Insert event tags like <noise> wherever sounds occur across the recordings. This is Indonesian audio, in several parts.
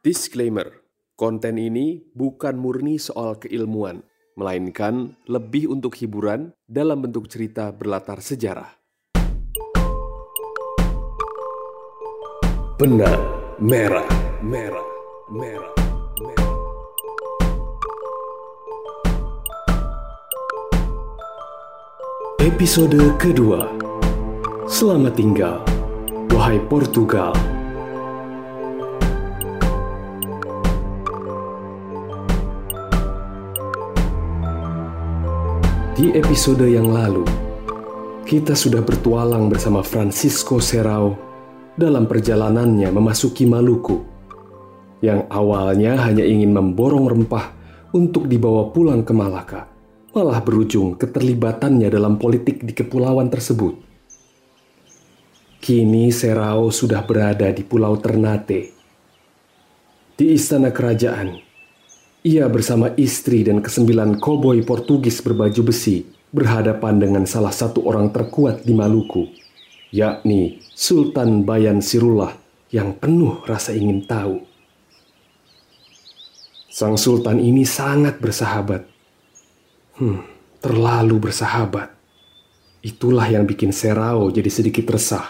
Disclaimer, konten ini bukan murni soal keilmuan, melainkan lebih untuk hiburan dalam bentuk cerita berlatar sejarah. Benar, merah, merah, merah, merah. Episode kedua. Selamat tinggal, wahai Portugal. Di episode yang lalu, kita sudah bertualang bersama Francisco Serrao dalam perjalanannya memasuki Maluku, yang awalnya hanya ingin memborong rempah untuk dibawa pulang ke Malaka, malah berujung keterlibatannya dalam politik di kepulauan tersebut. Kini Serrao sudah berada di Pulau Ternate. Di istana kerajaan, ia bersama istri dan kesembilan koboi Portugis berbaju besi berhadapan dengan salah satu orang terkuat di Maluku, yakni Sultan Bayan Sirullah yang penuh rasa ingin tahu. Sang sultan ini sangat bersahabat. Hmm, terlalu bersahabat. Itulah yang bikin Serao jadi sedikit resah.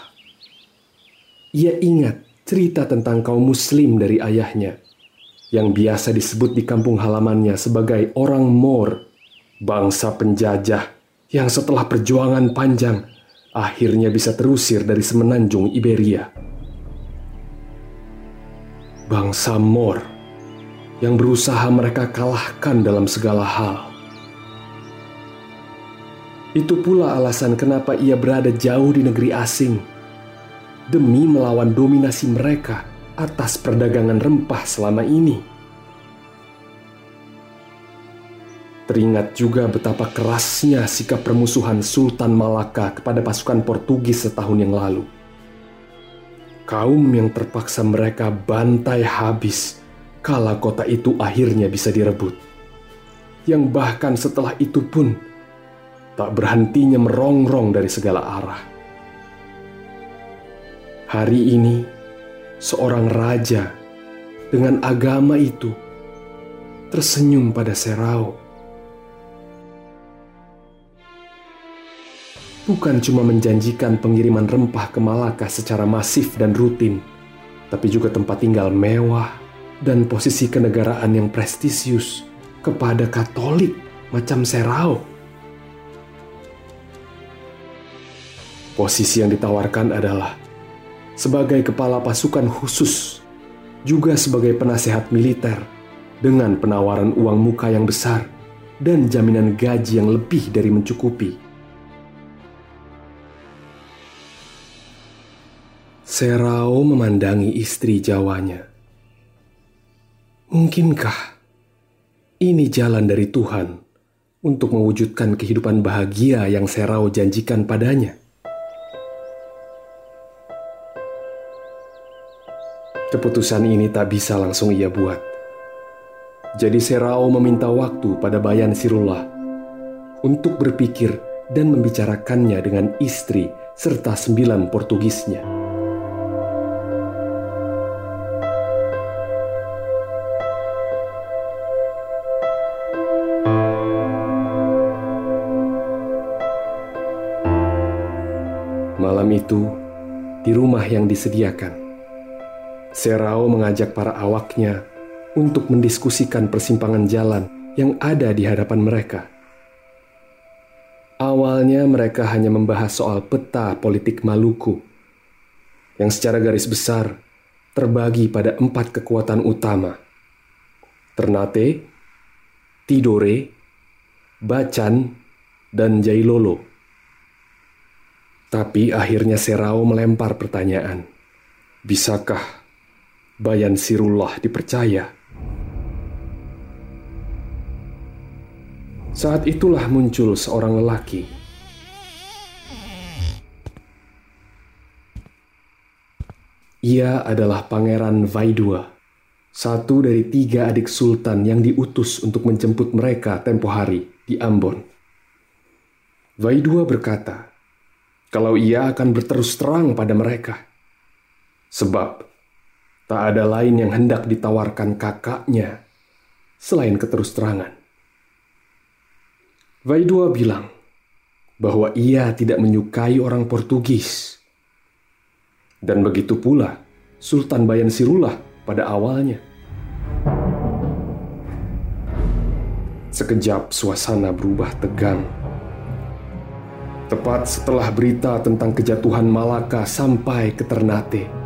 Ia ingat cerita tentang kaum muslim dari ayahnya yang biasa disebut di kampung halamannya sebagai orang Moor, bangsa penjajah yang setelah perjuangan panjang akhirnya bisa terusir dari semenanjung Iberia. Bangsa Moor yang berusaha mereka kalahkan dalam segala hal. Itu pula alasan kenapa ia berada jauh di negeri asing demi melawan dominasi mereka atas perdagangan rempah selama ini. Teringat juga betapa kerasnya sikap permusuhan Sultan Malaka kepada pasukan Portugis setahun yang lalu. Kaum yang terpaksa mereka bantai habis kala kota itu akhirnya bisa direbut. Yang bahkan setelah itu pun tak berhentinya merongrong dari segala arah. Hari ini, seorang raja dengan agama itu tersenyum pada Serau. Bukan cuma menjanjikan pengiriman rempah ke Malaka secara masif dan rutin, tapi juga tempat tinggal mewah dan posisi kenegaraan yang prestisius kepada Katolik macam Serau. Posisi yang ditawarkan adalah sebagai kepala pasukan khusus, juga sebagai penasehat militer dengan penawaran uang muka yang besar dan jaminan gaji yang lebih dari mencukupi. Serao memandangi istri Jawanya. Mungkinkah ini jalan dari Tuhan untuk mewujudkan kehidupan bahagia yang Serao janjikan padanya? Keputusan ini tak bisa langsung ia buat. Jadi Serao meminta waktu pada Bayan Sirullah untuk berpikir dan membicarakannya dengan istri serta sembilan Portugisnya. Malam itu, di rumah yang disediakan, Serao mengajak para awaknya untuk mendiskusikan persimpangan jalan yang ada di hadapan mereka. Awalnya mereka hanya membahas soal peta politik Maluku yang secara garis besar terbagi pada empat kekuatan utama. Ternate, Tidore, Bacan, dan Jailolo. Tapi akhirnya Serao melempar pertanyaan. Bisakah Bayan Sirullah dipercaya. Saat itulah muncul seorang lelaki. Ia adalah Pangeran Vaidua, satu dari tiga adik sultan yang diutus untuk menjemput mereka tempo hari di Ambon. Vaidua berkata, kalau ia akan berterus terang pada mereka. Sebab Tak ada lain yang hendak ditawarkan kakaknya selain keterus terangan. Vaidua bilang bahwa ia tidak menyukai orang Portugis. Dan begitu pula Sultan Bayan Sirullah pada awalnya. Sekejap suasana berubah tegang. Tepat setelah berita tentang kejatuhan Malaka sampai ke Ternate,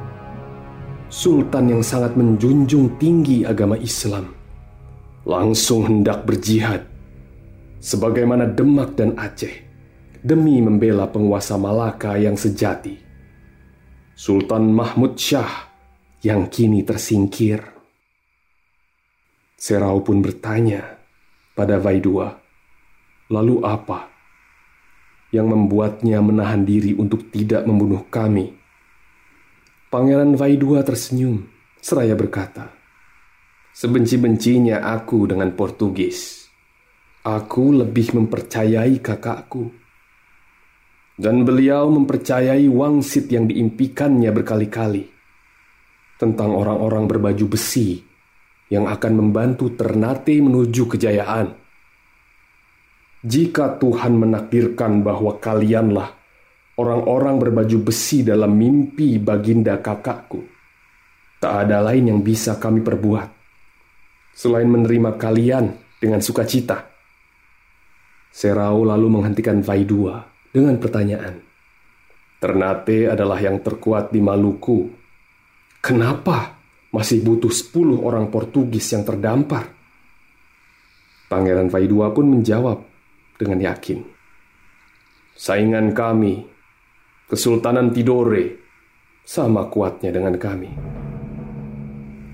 Sultan yang sangat menjunjung tinggi agama Islam langsung hendak berjihad sebagaimana Demak dan Aceh demi membela penguasa Malaka yang sejati. Sultan Mahmud Shah yang kini tersingkir. Serau pun bertanya, pada Vaidua. Lalu apa yang membuatnya menahan diri untuk tidak membunuh kami? Pangeran Vaidua tersenyum seraya berkata, Sebenci-bencinya aku dengan Portugis. Aku lebih mempercayai kakakku. Dan beliau mempercayai wangsit yang diimpikannya berkali-kali tentang orang-orang berbaju besi yang akan membantu Ternate menuju kejayaan. Jika Tuhan menakdirkan bahwa kalianlah orang-orang berbaju besi dalam mimpi baginda kakakku, tak ada lain yang bisa kami perbuat selain menerima kalian dengan sukacita. Serau lalu menghentikan Vaidua dengan pertanyaan. Ternate adalah yang terkuat di Maluku. Kenapa masih butuh 10 orang Portugis yang terdampar. Pangeran Vaidua pun menjawab dengan yakin. Saingan kami, Kesultanan Tidore, sama kuatnya dengan kami.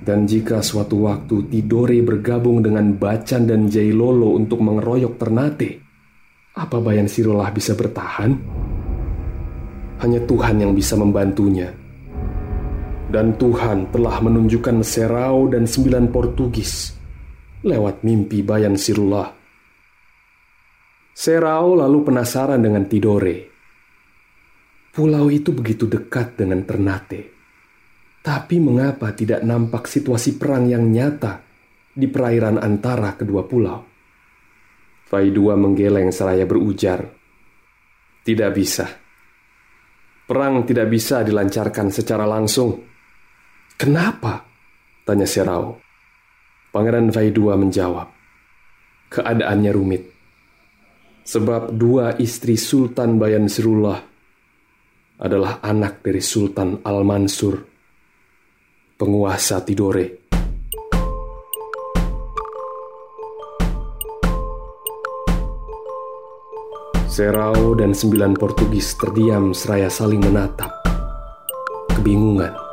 Dan jika suatu waktu Tidore bergabung dengan Bacan dan Jailolo untuk mengeroyok Ternate, apa Bayan Sirolah bisa bertahan? Hanya Tuhan yang bisa membantunya dan Tuhan telah menunjukkan Serau dan sembilan Portugis lewat mimpi Bayan Sirullah. Serau lalu penasaran dengan Tidore. Pulau itu begitu dekat dengan Ternate. Tapi mengapa tidak nampak situasi perang yang nyata di perairan antara kedua pulau? Faidua menggeleng seraya berujar. Tidak bisa. Perang tidak bisa dilancarkan secara langsung Kenapa? Tanya Serau. Pangeran Vaidua menjawab. Keadaannya rumit. Sebab dua istri Sultan Bayan Sirullah adalah anak dari Sultan Al-Mansur, penguasa Tidore. Serau dan sembilan Portugis terdiam seraya saling menatap. Kebingungan.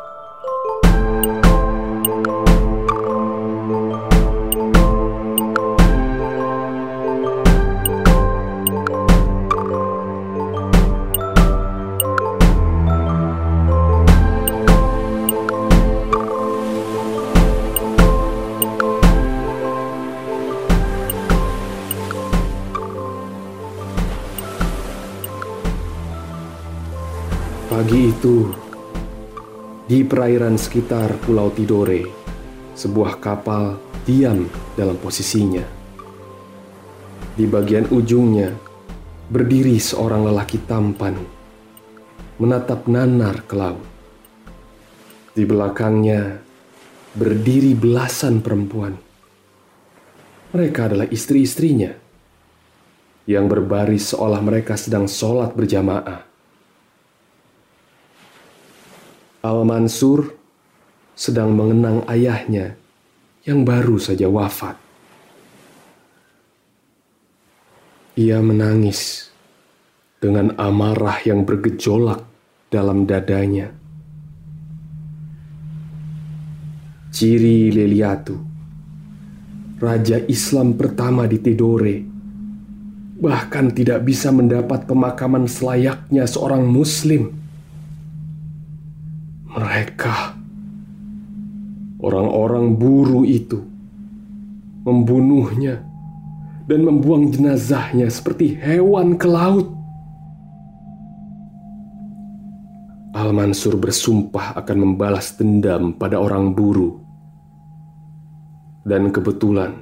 Perairan sekitar Pulau Tidore, sebuah kapal diam dalam posisinya. Di bagian ujungnya berdiri seorang lelaki tampan, menatap nanar ke laut. Di belakangnya berdiri belasan perempuan. Mereka adalah istri-istrinya yang berbaris seolah mereka sedang sholat berjamaah. Al-Mansur sedang mengenang ayahnya yang baru saja wafat. Ia menangis dengan amarah yang bergejolak dalam dadanya. Ciri Leliatu, raja Islam pertama di Tidore, bahkan tidak bisa mendapat pemakaman selayaknya seorang Muslim orang-orang buru itu, membunuhnya dan membuang jenazahnya seperti hewan ke laut. Al-Mansur bersumpah akan membalas dendam pada orang Buru. Dan kebetulan,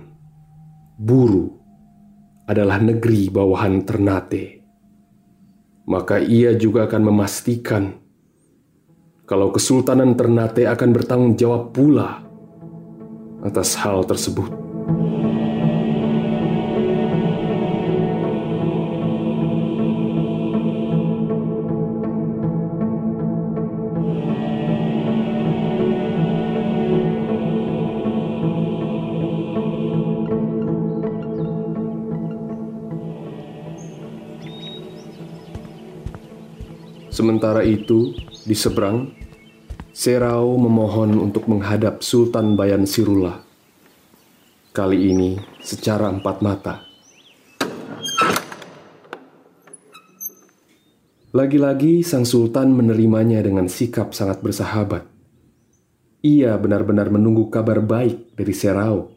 Buru adalah negeri bawahan Ternate. Maka ia juga akan memastikan kalau Kesultanan Ternate akan bertanggung jawab pula atas hal tersebut. Sementara itu, di seberang, Serau memohon untuk menghadap Sultan Bayan Sirullah. Kali ini secara empat mata. Lagi-lagi sang sultan menerimanya dengan sikap sangat bersahabat. Ia benar-benar menunggu kabar baik dari Serau.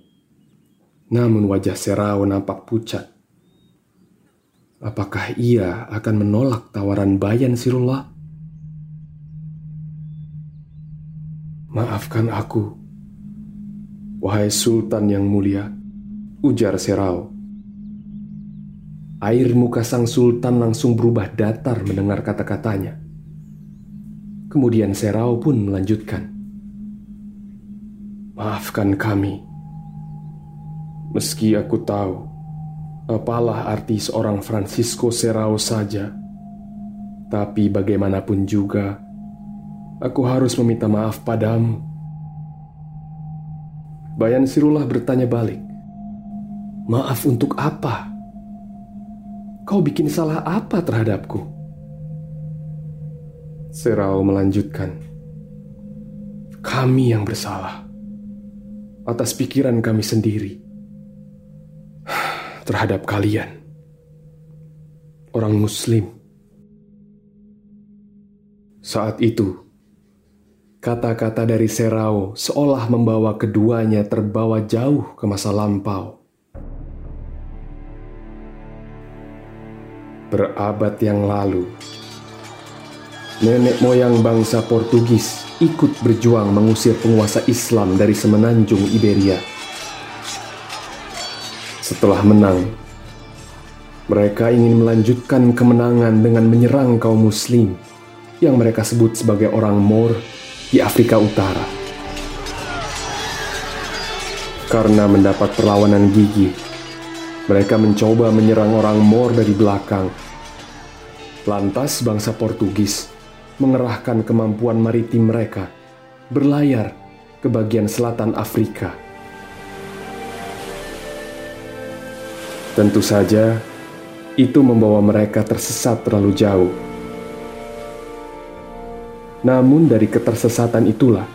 Namun wajah Serau nampak pucat. Apakah ia akan menolak tawaran Bayan Sirullah? Maafkan aku, wahai Sultan yang mulia, ujar Serau. Air muka sang Sultan langsung berubah datar mendengar kata-katanya. Kemudian Serau pun melanjutkan. Maafkan kami. Meski aku tahu Apalah arti seorang Francisco Serrao saja. Tapi bagaimanapun juga, aku harus meminta maaf padamu. Bayan Sirullah bertanya balik. Maaf untuk apa? Kau bikin salah apa terhadapku? Serao melanjutkan. Kami yang bersalah atas pikiran kami sendiri <sighs> terhadap kalian, orang Muslim. Saat itu, kata-kata dari Serao seolah membawa keduanya terbawa jauh ke masa lampau. Berabad yang lalu, nenek moyang bangsa Portugis ikut berjuang mengusir penguasa Islam dari semenanjung Iberia setelah menang, mereka ingin melanjutkan kemenangan dengan menyerang kaum Muslim yang mereka sebut sebagai orang Moor di Afrika Utara. Karena mendapat perlawanan gigi, mereka mencoba menyerang orang Moor dari belakang. Lantas, bangsa Portugis mengerahkan kemampuan maritim mereka berlayar ke bagian selatan Afrika Tentu saja, itu membawa mereka tersesat terlalu jauh. Namun, dari ketersesatan itulah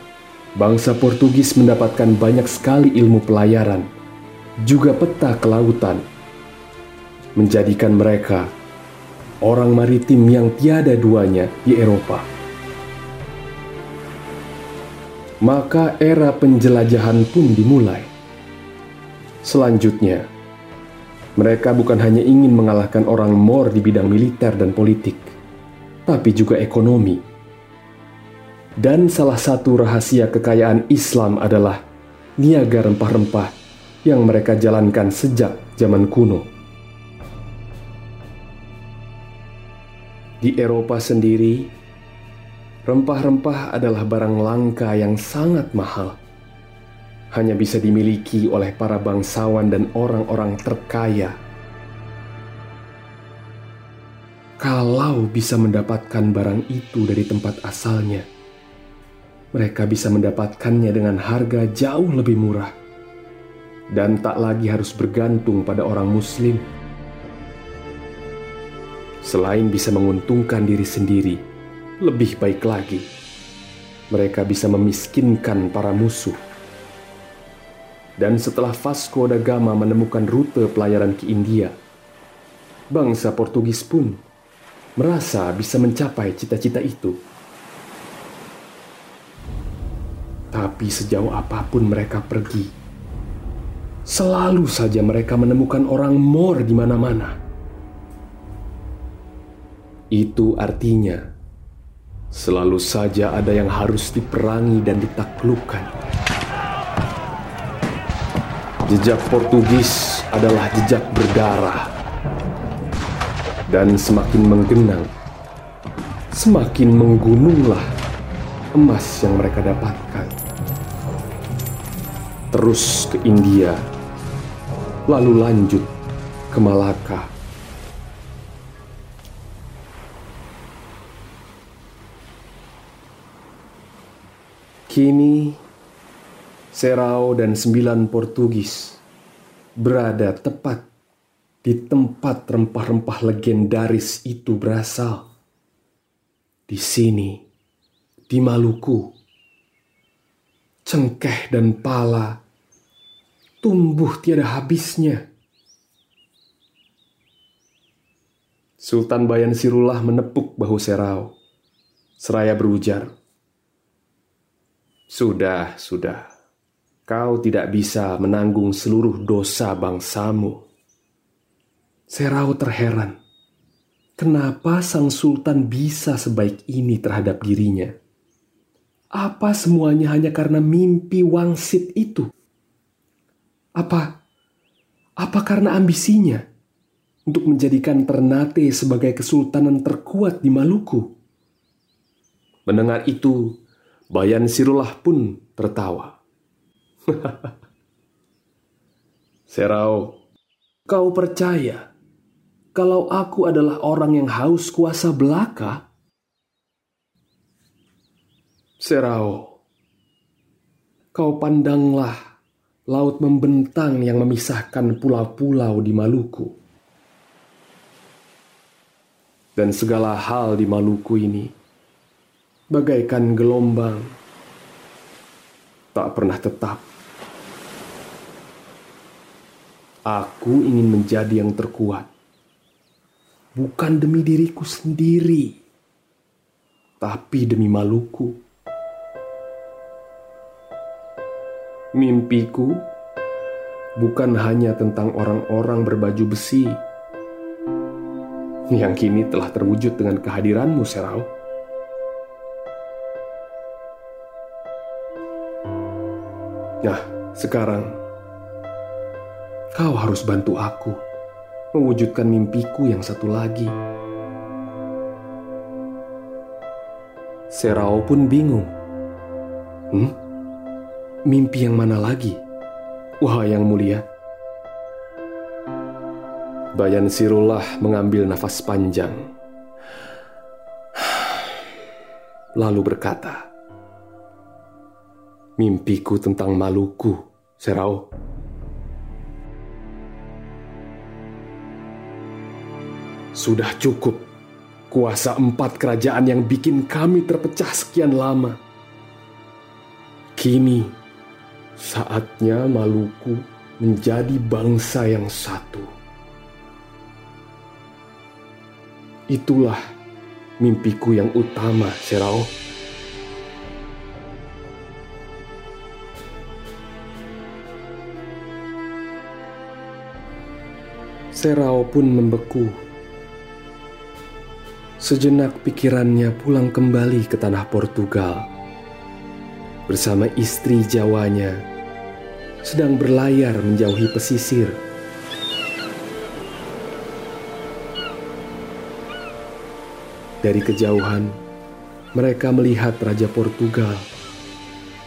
bangsa Portugis mendapatkan banyak sekali ilmu pelayaran, juga peta kelautan, menjadikan mereka orang maritim yang tiada duanya di Eropa. Maka era penjelajahan pun dimulai. Selanjutnya, mereka bukan hanya ingin mengalahkan orang Moor di bidang militer dan politik, tapi juga ekonomi. Dan salah satu rahasia kekayaan Islam adalah niaga rempah-rempah yang mereka jalankan sejak zaman kuno. Di Eropa sendiri, rempah-rempah adalah barang langka yang sangat mahal hanya bisa dimiliki oleh para bangsawan dan orang-orang terkaya. Kalau bisa mendapatkan barang itu dari tempat asalnya, mereka bisa mendapatkannya dengan harga jauh lebih murah dan tak lagi harus bergantung pada orang Muslim. Selain bisa menguntungkan diri sendiri, lebih baik lagi mereka bisa memiskinkan para musuh dan setelah Vasco da Gama menemukan rute pelayaran ke India, bangsa Portugis pun merasa bisa mencapai cita-cita itu. Tapi sejauh apa pun mereka pergi, selalu saja mereka menemukan orang Moor di mana-mana. Itu artinya Selalu saja ada yang harus diperangi dan ditaklukkan. Jejak Portugis adalah jejak berdarah. Dan semakin menggenang, semakin menggununglah emas yang mereka dapatkan. Terus ke India, lalu lanjut ke Malaka. Kini, Serau dan sembilan Portugis berada tepat di tempat rempah-rempah legendaris itu berasal. Di sini, di Maluku, cengkeh dan pala tumbuh tiada habisnya. Sultan Bayan Sirullah menepuk bahu Serau, seraya berujar, sudah, sudah. Kau tidak bisa menanggung seluruh dosa bangsamu. Serau terheran. Kenapa sang sultan bisa sebaik ini terhadap dirinya? Apa semuanya hanya karena mimpi wangsit itu? Apa apa karena ambisinya untuk menjadikan Ternate sebagai kesultanan terkuat di Maluku? Mendengar itu, Bayan Sirullah pun tertawa. <laughs> Serau, kau percaya kalau aku adalah orang yang haus kuasa belaka? Serau, kau pandanglah laut membentang yang memisahkan pulau-pulau di Maluku. Dan segala hal di Maluku ini bagaikan gelombang tak pernah tetap. Aku ingin menjadi yang terkuat, bukan demi diriku sendiri, tapi demi Maluku. Mimpiku bukan hanya tentang orang-orang berbaju besi yang kini telah terwujud dengan kehadiranmu, Serau. Nah, sekarang kau harus bantu aku mewujudkan mimpiku yang satu lagi. Serao pun bingung. Hmm? Mimpi yang mana lagi? Wah, yang mulia. Bayan Sirullah mengambil nafas panjang. Lalu berkata, mimpiku tentang Maluku, Serau. Sudah cukup kuasa empat kerajaan yang bikin kami terpecah sekian lama. Kini, saatnya Maluku menjadi bangsa yang satu. Itulah mimpiku yang utama, Serau. Serao pun membeku. Sejenak pikirannya pulang kembali ke tanah Portugal. Bersama istri Jawanya, sedang berlayar menjauhi pesisir. Dari kejauhan, mereka melihat Raja Portugal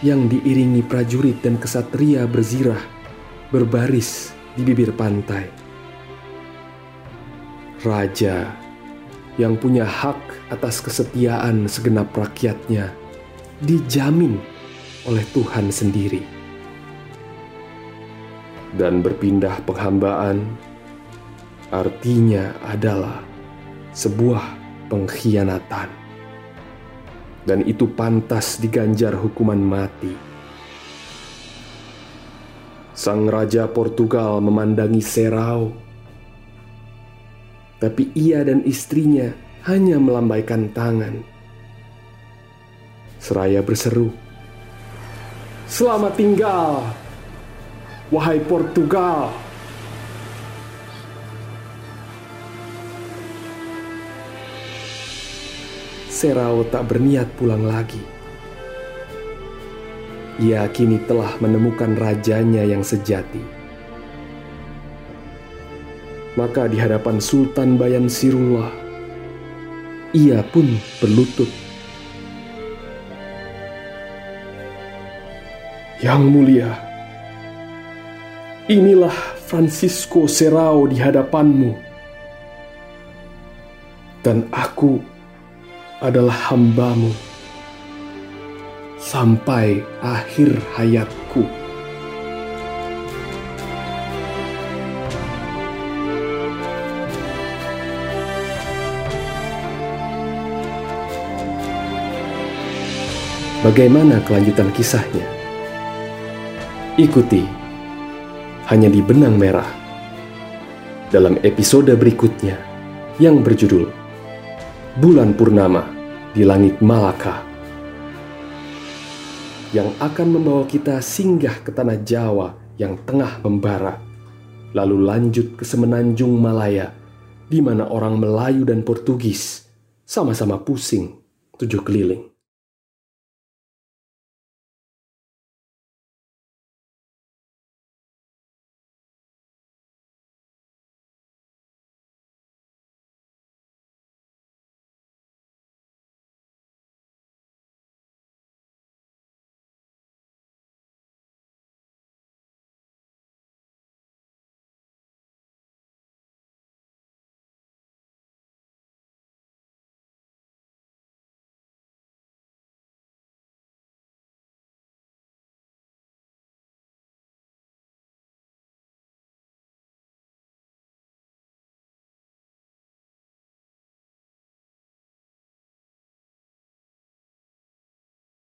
yang diiringi prajurit dan kesatria berzirah berbaris di bibir pantai raja yang punya hak atas kesetiaan segenap rakyatnya dijamin oleh Tuhan sendiri. Dan berpindah penghambaan artinya adalah sebuah pengkhianatan. Dan itu pantas diganjar hukuman mati. Sang Raja Portugal memandangi Serau tapi ia dan istrinya hanya melambaikan tangan. Seraya berseru, "Selamat tinggal, wahai Portugal!" Serao tak berniat pulang lagi. Ia kini telah menemukan rajanya yang sejati. Maka di hadapan Sultan Bayan Sirullah, ia pun berlutut. Yang mulia, inilah Francisco Serao di hadapanmu. Dan aku adalah hambamu sampai akhir hayatku. Bagaimana kelanjutan kisahnya? Ikuti hanya di benang merah dalam episode berikutnya yang berjudul Bulan Purnama di Langit Malaka yang akan membawa kita singgah ke tanah Jawa yang tengah membara, lalu lanjut ke semenanjung Malaya di mana orang Melayu dan Portugis sama-sama pusing tujuh keliling.